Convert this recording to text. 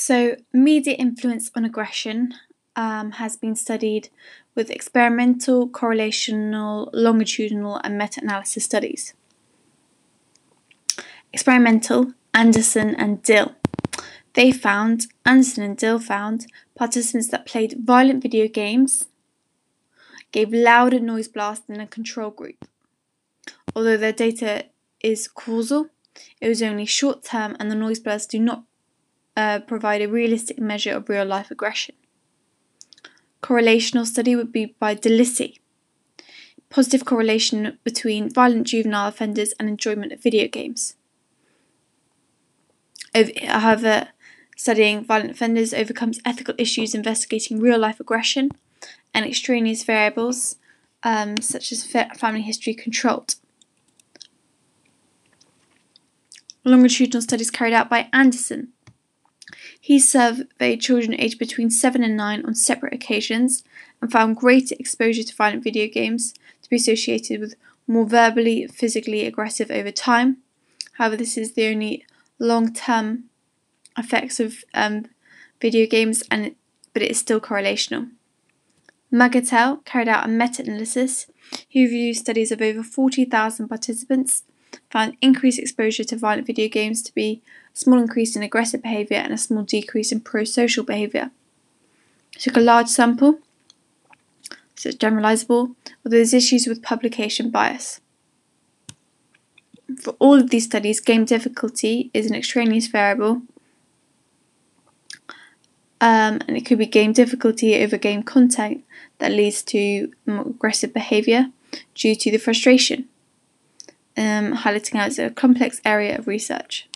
So, media influence on aggression um, has been studied with experimental, correlational, longitudinal, and meta analysis studies. Experimental, Anderson and Dill. They found, Anderson and Dill found, participants that played violent video games gave louder noise blasts than a control group. Although their data is causal, it was only short term and the noise blasts do not uh, provide a realistic measure of real life aggression. Correlational study would be by DeLisi. Positive correlation between violent juvenile offenders and enjoyment of video games. However, studying violent offenders overcomes ethical issues investigating real life aggression and extraneous variables um, such as family history controlled. Longitudinal studies carried out by Anderson he surveyed children aged between 7 and 9 on separate occasions and found greater exposure to violent video games to be associated with more verbally, physically aggressive over time. However, this is the only long term effects of um, video games, and but it is still correlational. Magatel carried out a meta analysis He reviewed studies of over 40,000 participants, found increased exposure to violent video games to be a small increase in aggressive behaviour and a small decrease in pro-social behaviour. Took a large sample, so it's generalisable, although there's issues with publication bias. For all of these studies, game difficulty is an extraneous variable, um, and it could be game difficulty over game content that leads to more aggressive behaviour due to the frustration, um, highlighting out as a complex area of research.